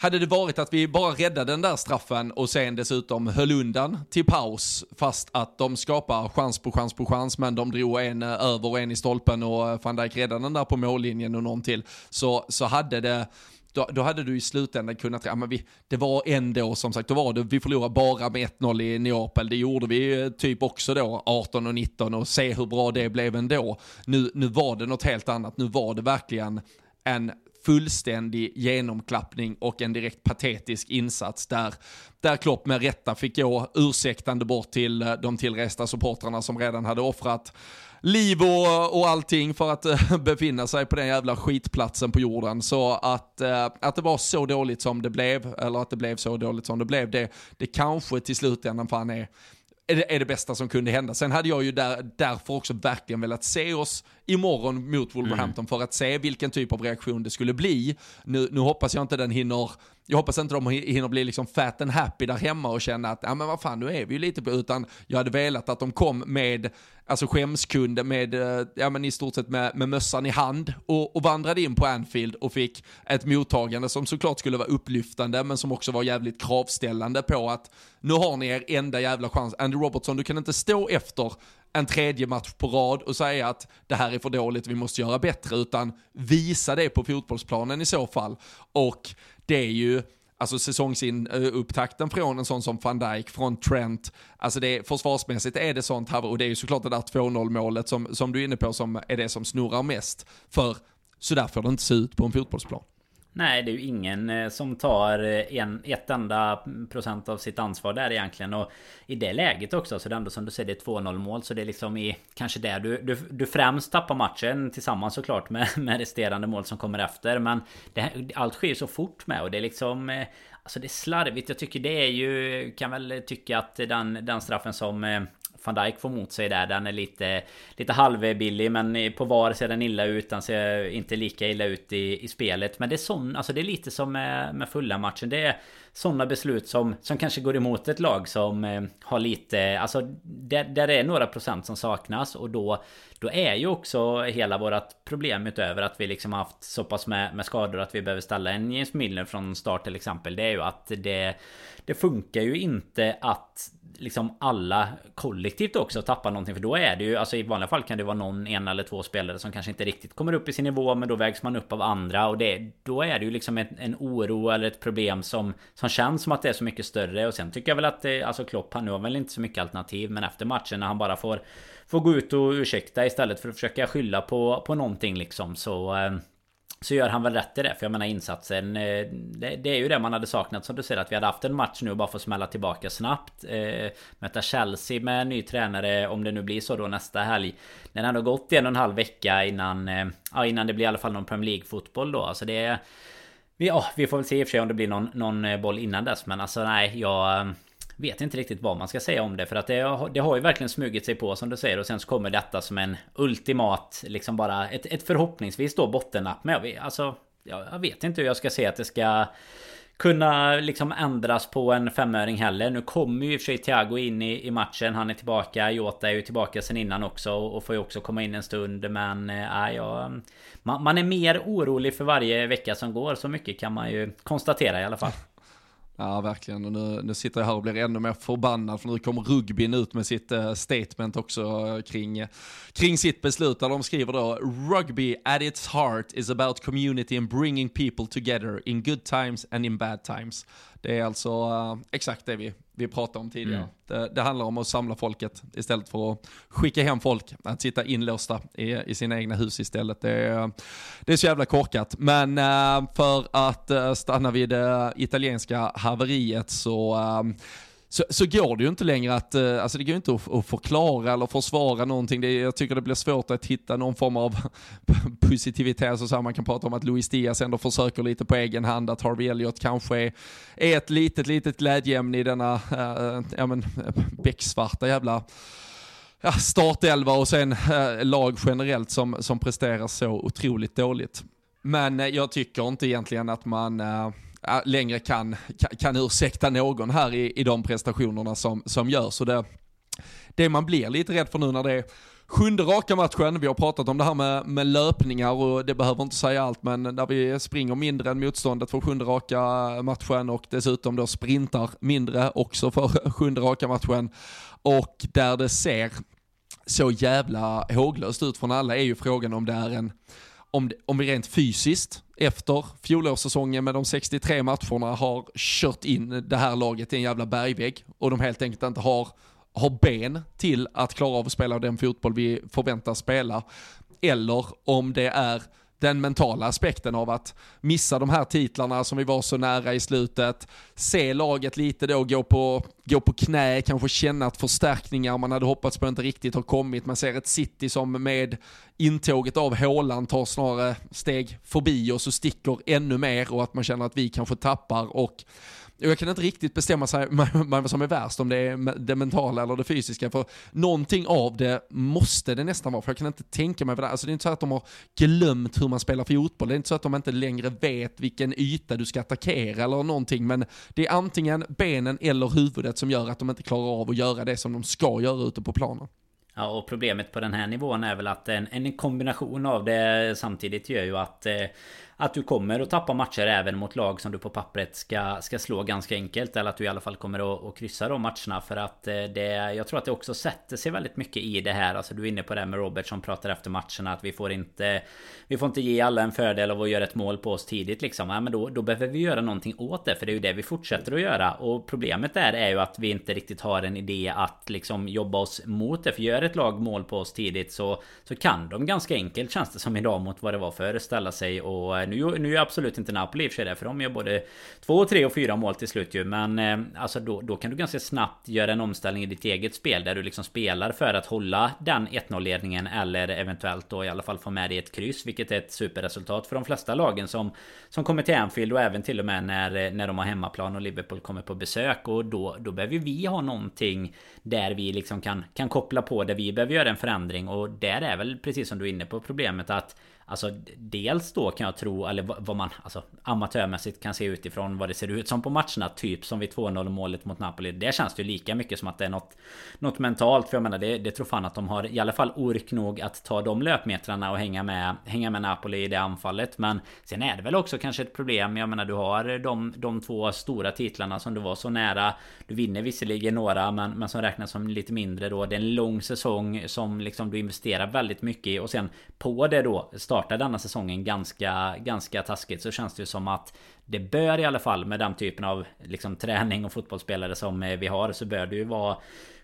hade det varit att vi bara räddade den där straffen och sen dessutom höll undan till paus, fast att de skapar chans på chans på chans, men de drog en eh, över och en i stolpen och eh, van Dijk räddade den där på mållinjen och någon till, så, så hade det då, då hade du i slutändan kunnat, ja men vi, det var ändå som sagt, då var det, vi förlorade bara med 1-0 i Neapel, det gjorde vi eh, typ också då 18 och 19 och se hur bra det blev ändå. Nu, nu var det något helt annat, nu var det verkligen en fullständig genomklappning och en direkt patetisk insats där, där Klopp med rätta fick gå ursäktande bort till eh, de tillresta supportrarna som redan hade offrat liv och, och allting för att äh, befinna sig på den jävla skitplatsen på jorden. Så att, äh, att det var så dåligt som det blev, eller att det blev så dåligt som det blev, det, det kanske till slutändan fan är är det, är det bästa som kunde hända. Sen hade jag ju där, därför också verkligen velat se oss imorgon mot Wolverhampton mm. för att se vilken typ av reaktion det skulle bli. Nu, nu hoppas jag inte den hinner jag hoppas inte de hinner bli liksom fat and happy där hemma och känna att, ja men vad fan, nu är vi ju lite på, utan jag hade velat att de kom med, alltså skämskunde med, eh, ja men i stort sett med, med mössan i hand och, och vandrade in på Anfield och fick ett mottagande som såklart skulle vara upplyftande, men som också var jävligt kravställande på att nu har ni er enda jävla chans. Andy Robertson, du kan inte stå efter en tredje match på rad och säga att det här är för dåligt, vi måste göra bättre, utan visa det på fotbollsplanen i så fall. Och det är ju, alltså säsongsupptakten från en sån som van Dijk, från Trent, alltså det är, försvarsmässigt är det sånt här, och det är ju såklart det där 2-0 målet som, som du är inne på som är det som snurrar mest. För så där får det inte se ut på en fotbollsplan. Nej, det är ju ingen eh, som tar eh, en, ett enda procent av sitt ansvar där egentligen. Och i det läget också, så det är ändå som du säger, det är 2-0 mål. Så det är liksom i kanske där du, du, du främst tappar matchen tillsammans såklart med, med resterande mål som kommer efter. Men det, allt sker så fort med och det är liksom... Eh, alltså det är slarvigt. Jag tycker det är ju... Kan väl tycka att den, den straffen som van Dijk får mot sig där. Den är lite, lite halvbillig men på VAR ser den illa ut. Den ser inte lika illa ut i, i spelet. Men det är sån, alltså det är lite som med, med fulla matchen. Det är sådana beslut som, som kanske går emot ett lag som eh, har lite, alltså där, där det är några procent som saknas och då då är ju också hela vårat problem utöver att vi liksom haft så pass med, med skador att vi behöver ställa en James Milner från start till exempel. Det är ju att det, det funkar ju inte att liksom alla kollektivt också tappar någonting. För då är det ju, alltså i vanliga fall kan det vara någon, en eller två spelare som kanske inte riktigt kommer upp i sin nivå. Men då vägs man upp av andra och det, då är det ju liksom en, en oro eller ett problem som, som känns som att det är så mycket större. Och sen tycker jag väl att det, alltså Klopp, han nu har väl inte så mycket alternativ. Men efter matchen när han bara får får gå ut och ursäkta istället för att försöka skylla på, på någonting liksom så eh, så gör han väl rätt i det. För jag menar insatsen eh, det, det, är ju det man hade saknat som du säger att vi hade haft en match nu och bara få smälla tillbaka snabbt. Eh, möta Chelsea med ny tränare om det nu blir så då nästa helg. Den har ändå gått en och en halv vecka innan eh, Ja innan det blir i alla fall någon Premier League fotboll då. Alltså det är vi, oh, vi får väl se i och för sig om det blir någon, någon boll innan dess men alltså nej jag eh, vet inte riktigt vad man ska säga om det. För att det, det har ju verkligen smugit sig på som du säger. Och sen så kommer detta som en ultimat, liksom bara ett, ett förhoppningsvis då bottennapp. Men jag vet, alltså, jag vet inte hur jag ska se att det ska kunna liksom ändras på en femöring heller. Nu kommer ju i och för sig Thiago in i, i matchen. Han är tillbaka. Jota är ju tillbaka sen innan också och får ju också komma in en stund. Men äh, ja, mm. man, man är mer orolig för varje vecka som går. Så mycket kan man ju konstatera i alla fall. Ja, verkligen. Och nu, nu sitter jag här och blir ännu mer förbannad för nu kommer rugbyn ut med sitt uh, statement också uh, kring, uh, kring sitt beslut. Där de skriver då “Rugby at its heart is about community and bringing people together in good times and in bad times”. Det är alltså eh, exakt det vi, vi pratade om tidigare. Mm. Det, det, handlar om att samla folket istället för att skicka hem folk. Att sitta inlåsta i, i sina egna hus istället. Det är, det är så jävla korkat. Men äh, för att äh, stanna vid det italienska haveriet så så, så går det ju inte längre att, eh, alltså det går inte att, att förklara eller försvara någonting. Det, jag tycker det blir svårt att hitta någon form av positivitet. Alltså så här, man kan prata om att Luis Diaz ändå försöker lite på egen hand, att Harvey Elliot kanske är, är ett litet, litet glädjeämne i denna, äh, ja men, eh, becksvarta jävla ja, startelva och sen äh, lag generellt som, som presterar så otroligt dåligt. Men äh, jag tycker inte egentligen att man äh, längre kan, kan ursäkta någon här i, i de prestationerna som, som görs. det, det man blir lite rädd för nu när det är sjunde raka matchen, vi har pratat om det här med, med löpningar och det behöver inte säga allt, men där vi springer mindre än motståndet för sjunde raka matchen och dessutom då sprintar mindre också för sjunde raka matchen. Och där det ser så jävla håglöst ut från alla är ju frågan om det är en om, om vi rent fysiskt efter fjolårssäsongen med de 63 matcherna har kört in det här laget i en jävla bergvägg och de helt enkelt inte har, har ben till att klara av att spela den fotboll vi förväntas spela. Eller om det är den mentala aspekten av att missa de här titlarna som vi var så nära i slutet, se laget lite då gå på, gå på knä, kanske känna att förstärkningar man hade hoppats på inte riktigt har kommit. Man ser ett City som med intåget av Håland tar snarare steg förbi oss och sticker ännu mer och att man känner att vi kanske tappar och jag kan inte riktigt bestämma sig vad som är värst, om det är det mentala eller det fysiska. För någonting av det måste det nästan vara, för jag kan inte tänka mig vad det är. Alltså det är inte så att de har glömt hur man spelar fotboll, det är inte så att de inte längre vet vilken yta du ska attackera eller någonting, men det är antingen benen eller huvudet som gör att de inte klarar av att göra det som de ska göra ute på planen. Ja, och problemet på den här nivån är väl att en, en kombination av det samtidigt gör ju att eh, att du kommer att tappa matcher även mot lag som du på pappret ska, ska slå ganska enkelt. Eller att du i alla fall kommer att, att kryssa de matcherna. För att eh, det, jag tror att det också sätter sig väldigt mycket i det här. Alltså du är inne på det här med Robert som pratar efter matcherna. Att vi får inte Vi får inte ge alla en fördel av att göra ett mål på oss tidigt liksom. Ja, men då, då behöver vi göra någonting åt det. För det är ju det vi fortsätter att göra. Och problemet där är ju att vi inte riktigt har en idé att liksom jobba oss mot det. För gör ett lag mål på oss tidigt så, så kan de ganska enkelt känns det som idag mot vad det var förr ställa sig och eh, nu, nu är absolut inte Napoli i och för sig det, för de gör både två, tre och fyra mål till slut ju. Men eh, alltså då, då kan du ganska snabbt göra en omställning i ditt eget spel där du liksom spelar för att hålla den 1-0 ledningen eller eventuellt då i alla fall få med dig ett kryss, vilket är ett superresultat för de flesta lagen som som kommer till Anfield och även till och med när, eh, när de har hemmaplan och Liverpool kommer på besök och då, då behöver vi ha någonting där vi liksom kan, kan koppla på där vi behöver göra en förändring och där är väl precis som du är inne på problemet att Alltså dels då kan jag tro, eller vad man alltså, amatörmässigt kan se utifrån vad det ser ut som på matcherna. Typ som vid 2-0 målet mot Napoli. Det känns det ju lika mycket som att det är något, något mentalt. För jag menar det, det tror fan att de har i alla fall ork nog att ta de löpmetrarna och hänga med, hänga med Napoli i det anfallet. Men sen är det väl också kanske ett problem. Jag menar du har de, de två stora titlarna som du var så nära. Du vinner visserligen några men, men som räknas som lite mindre då. Det är en lång säsong som liksom du investerar väldigt mycket i. Och sen på det då startar denna säsongen ganska, ganska taskigt så känns det ju som att det bör i alla fall med den typen av liksom, träning och fotbollsspelare som eh, vi har så bör det ju vara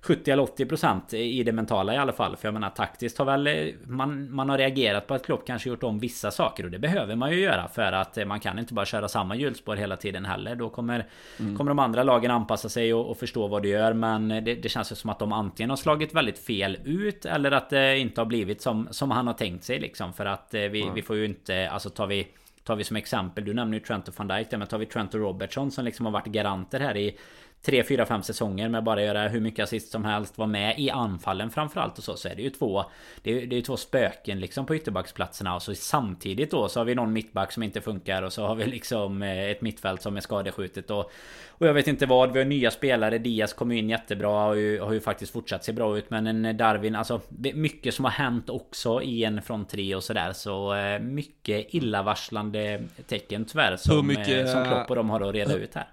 70 eller 80 procent i det mentala i alla fall. För jag menar taktiskt har väl eh, man, man har reagerat på att Klopp kanske gjort om vissa saker och det behöver man ju göra för att eh, man kan inte bara köra samma hjulspår hela tiden heller. Då kommer, mm. kommer de andra lagen anpassa sig och, och förstå vad du gör. Men det, det känns ju som att de antingen har slagit väldigt fel ut eller att det inte har blivit som, som han har tänkt sig liksom. För att vi, mm. vi får ju inte, alltså tar vi Tar vi som exempel, du nämner ju Trent och van Dijk men tar vi Trent och Robertson som liksom har varit garanter här i 3, 4, 5 säsonger med bara göra hur mycket assist som helst Vara med i anfallen framförallt och så Så är det ju två Det är, det är två spöken liksom på ytterbacksplatserna. Och så samtidigt då så har vi någon mittback som inte funkar och så har vi liksom eh, ett mittfält som är skadeskjutet och Och jag vet inte vad. Vi har nya spelare. Diaz kom in jättebra och har ju, har ju faktiskt fortsatt se bra ut. Men en Darwin alltså Mycket som har hänt också i en från tre och sådär. Så eh, Mycket illavarslande tecken tyvärr som, mycket, som Klopp och de har att reda ut här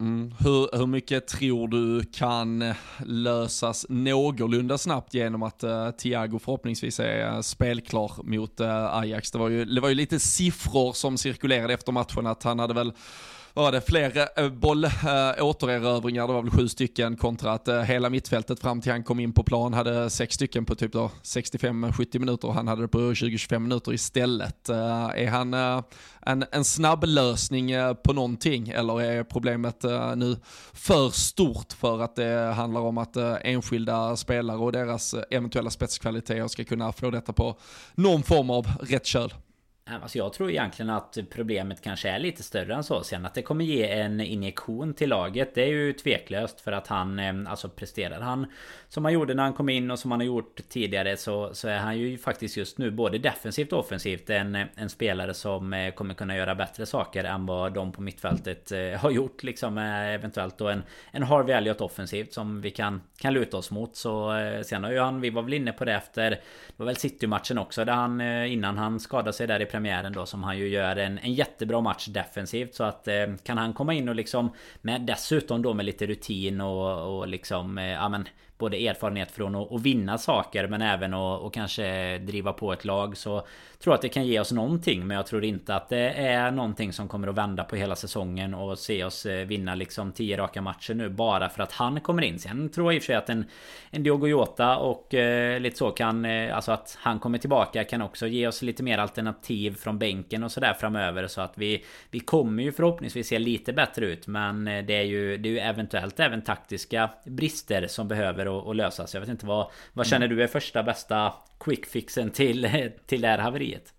Mm. Hur, hur mycket tror du kan lösas någorlunda snabbt genom att uh, Thiago förhoppningsvis är uh, spelklar mot uh, Ajax? Det var, ju, det var ju lite siffror som cirkulerade efter matchen att han hade väl var det fler äh, eh, boll, äh, återerövringar, det var väl sju stycken kontra att äh, hela mittfältet fram till han kom in på plan hade sex stycken på typ 65-70 minuter och han hade det på 20-25 minuter istället. Äh, är han en, en snabb lösning på någonting eller är problemet nu för stort för att det handlar om att enskilda spelare och deras eventuella spetskvaliteter ska kunna få detta på någon form av rätt köl? Eh, alltså jag tror egentligen att problemet kanske är lite större än så. Sen att det kommer ge en injektion till laget. Det är ju tveklöst för att han eh, Alltså presterar han Som han gjorde när han kom in och som han har gjort tidigare så, så är han ju faktiskt just nu både defensivt och offensivt en, en spelare som eh, kommer kunna göra bättre saker än vad de på mittfältet har gjort liksom eventuellt då en, en Harvey Elliot offensivt som vi kan, kan luta oss mot. Så sen har ju han, vi var väl inne på det efter Det var väl City-matchen också där han innan han skadade sig där i premiären då som han ju gör en, en jättebra match defensivt. Så att eh, kan han komma in och liksom med dessutom då med lite rutin och, och liksom eh, ja men både erfarenhet från att, att vinna saker men även att att kanske driva på ett lag så tror jag att det kan ge oss någonting men jag tror inte att det är någonting som kommer att vända på hela säsongen och se oss eh, vinna liksom 10 raka matcher nu bara för att han kommer in. Sen tror jag i och för sig att en, en Diogo Jota och eh, lite så kan eh, alltså att han kommer tillbaka kan också ge oss lite mer alternativ från bänken och sådär framöver så att vi vi kommer ju förhoppningsvis se lite bättre ut men eh, det är ju det är ju eventuellt även taktiska brister som behöver att, att lösas. Jag vet inte vad vad känner du är första bästa quickfixen till till det här haveriet?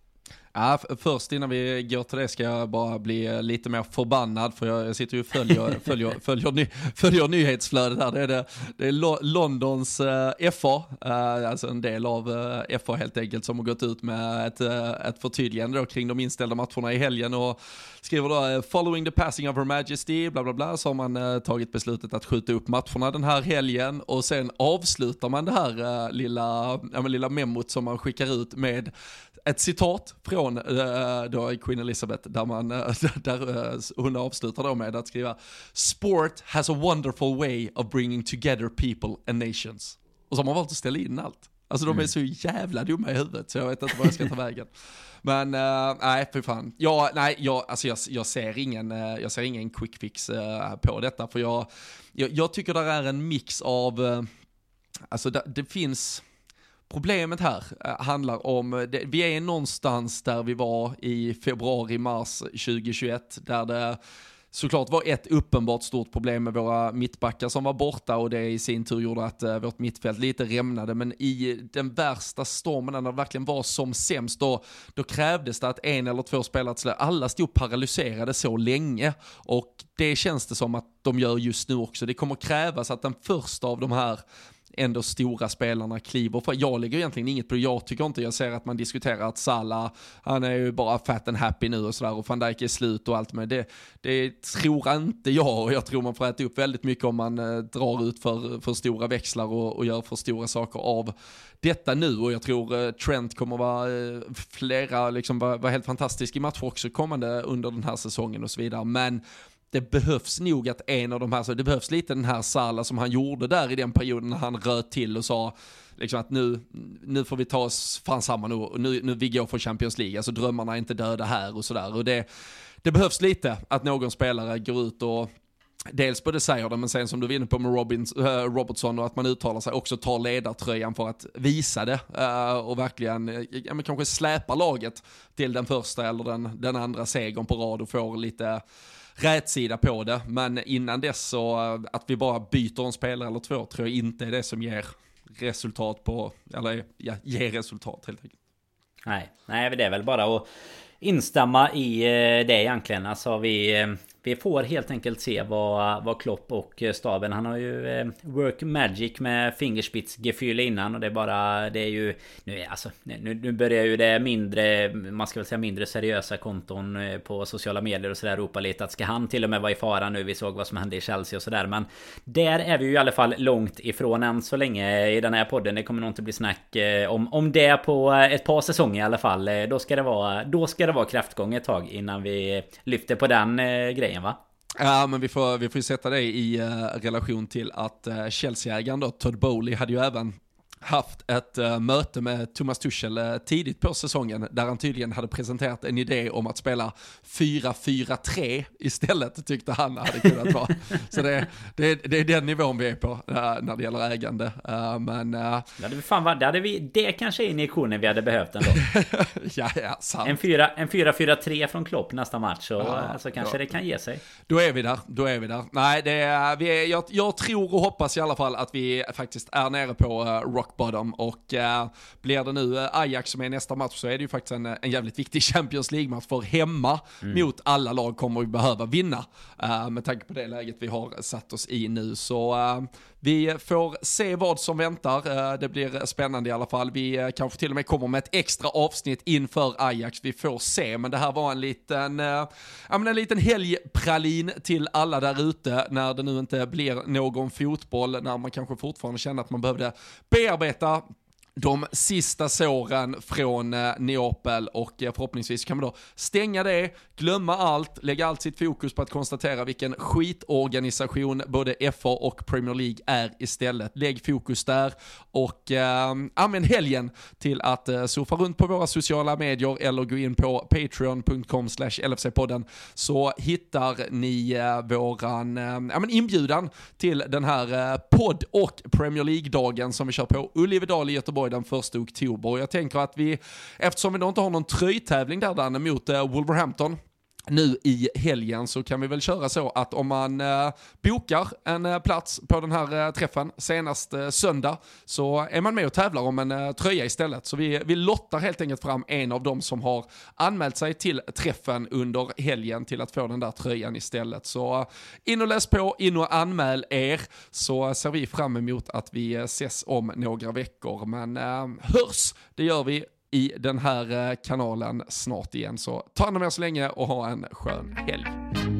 Ja, först innan vi går till det ska jag bara bli lite mer förbannad för jag, sitter ju och följer, följer, följer, ny, följer nyhetsflödet här. Det är, det, det är Londons uh, FA, uh, alltså en del av eh, FA helt enkelt, som har gått ut med ett, uh, ett förtydligande då kring de inställda matcherna i helgen och skriver då “Following the passing of her majesty” bla bla bla, så har man tagit beslutet att skjuta upp matcherna den här helgen och sen avslutar man det här lilla, ja, lilla memot som man skickar ut med ett citat från äh, då Queen Elizabeth där, man, äh, där äh, hon avslutar då med att skriva “Sport has a wonderful way of bringing together people and nations”. Och så har man valt att ställa in allt. Alltså de är mm. så jävla dumma i huvudet så jag vet inte vad jag ska ta vägen. Men uh, nej, för fan. Ja, nej, jag, alltså jag, jag, ser ingen, uh, jag ser ingen quick fix uh, på detta. För jag, jag, jag tycker det är en mix av, alltså det, det finns, Problemet här eh, handlar om, eh, vi är någonstans där vi var i februari, mars 2021, där det såklart var ett uppenbart stort problem med våra mittbackar som var borta och det i sin tur gjorde att eh, vårt mittfält lite rämnade. Men i den värsta stormen, när det verkligen var som sämst, då, då krävdes det att en eller två spelare, alla stod paralyserade så länge. Och det känns det som att de gör just nu också. Det kommer krävas att den första av de här ändå stora spelarna kliver för. Jag lägger egentligen inget på det, jag tycker inte, jag ser att man diskuterar att Salah, han är ju bara fat and happy nu och sådär och van Dijk är slut och allt men det, det tror inte jag och jag tror man får äta upp väldigt mycket om man eh, drar ut för, för stora växlar och, och gör för stora saker av detta nu. Och jag tror eh, Trent kommer vara eh, flera, liksom vara, vara helt fantastisk i matcher också kommande under den här säsongen och så vidare. Men det behövs nog att en av de här, så det behövs lite den här Sala som han gjorde där i den perioden när han röt till och sa liksom att nu, nu får vi ta oss fan samman och nu, nu vi går för Champions League, alltså drömmarna är inte döda här och sådär. Och det, det behövs lite att någon spelare går ut och dels på det säger det, men sen som du var inne på med Robins, äh, Robertson och att man uttalar sig, också tar ledartröjan för att visa det äh, och verkligen äh, ja, men kanske släpa laget till den första eller den, den andra segern på rad och får lite rätsida på det. Men innan dess så, eh, att vi bara byter en spelare eller två tror jag inte är det som ger resultat på, eller ja, ger resultat helt enkelt. Nej, nej det är väl bara att instämma i eh, det egentligen. Alltså vi, eh, vi får helt enkelt se vad, vad Klopp och staben Han har ju eh, Work Magic med Fingerspitzgefühle innan och det är bara Det är ju Nu, alltså, nu, nu börjar ju det mindre Man ska väl säga mindre seriösa konton eh, På sociala medier och sådär ropa lite att ska han till och med vara i fara nu? Vi såg vad som hände i Chelsea och sådär men Där är vi ju i alla fall långt ifrån än så länge i den här podden. Det kommer nog inte bli snack eh, om, om det på eh, ett par säsonger i alla fall. Eh, då ska det vara Då ska det vara kraftgång ett tag innan vi lyfter på den grejen grejen va? Ja, men vi får, vi får sätta det i uh, relation till att uh, Chelsea-ägaren då, Todd Bowley, hade ju även haft ett uh, möte med Thomas Tuchel uh, tidigt på säsongen där han tydligen hade presenterat en idé om att spela 4-4-3 istället tyckte han hade kunnat vara. Så det, det, det, är den nivån vi är på uh, när det gäller ägande. men, det, hade fan var, det, hade vi, det kanske är injektionen vi hade behövt ändå. ja, ja, sant. En 4-4-3 från Klopp nästa match så ja, alltså, kanske ja. det kan ge sig. Då är vi där, då är vi där. Nej, det vi är, jag, jag tror och hoppas i alla fall att vi faktiskt är nere på rock bottom och uh, blir det nu uh, Ajax som är nästa match så är det ju faktiskt en, en jävligt viktig Champions League-match. För hemma mm. mot alla lag kommer vi behöva vinna uh, med tanke på det läget vi har satt oss i nu. Så vi får se vad som väntar. Eh, det blir spännande i alla fall. Vi eh, kanske till och med kommer med ett extra avsnitt inför Ajax. Vi får se, men det här var en liten, eh, ja, men en liten helgpralin till alla där ute när det nu inte blir någon fotboll, när man kanske fortfarande känner att man behövde bearbeta de sista såren från eh, Neapel och eh, förhoppningsvis kan man då stänga det, glömma allt, lägga allt sitt fokus på att konstatera vilken skitorganisation både FA och Premier League är istället. Lägg fokus där och eh, använd helgen till att eh, surfa runt på våra sociala medier eller gå in på patreon.com LFC-podden så hittar ni eh, våran eh, ja, men inbjudan till den här eh, podd och Premier League-dagen som vi kör på Ullevedal i Göteborg den 1 oktober. Och jag tänker att vi, eftersom vi då inte har någon tröjtävling där Danne mot eh, Wolverhampton, nu i helgen så kan vi väl köra så att om man eh, bokar en eh, plats på den här eh, träffen senast eh, söndag så är man med och tävlar om en eh, tröja istället. Så vi, vi lottar helt enkelt fram en av dem som har anmält sig till träffen under helgen till att få den där tröjan istället. Så eh, in och läs på, in och anmäl er så ser vi fram emot att vi eh, ses om några veckor. Men eh, hörs, det gör vi i den här eh, kanalen snart igen. Så ta hand om er så länge och ha en skön helg.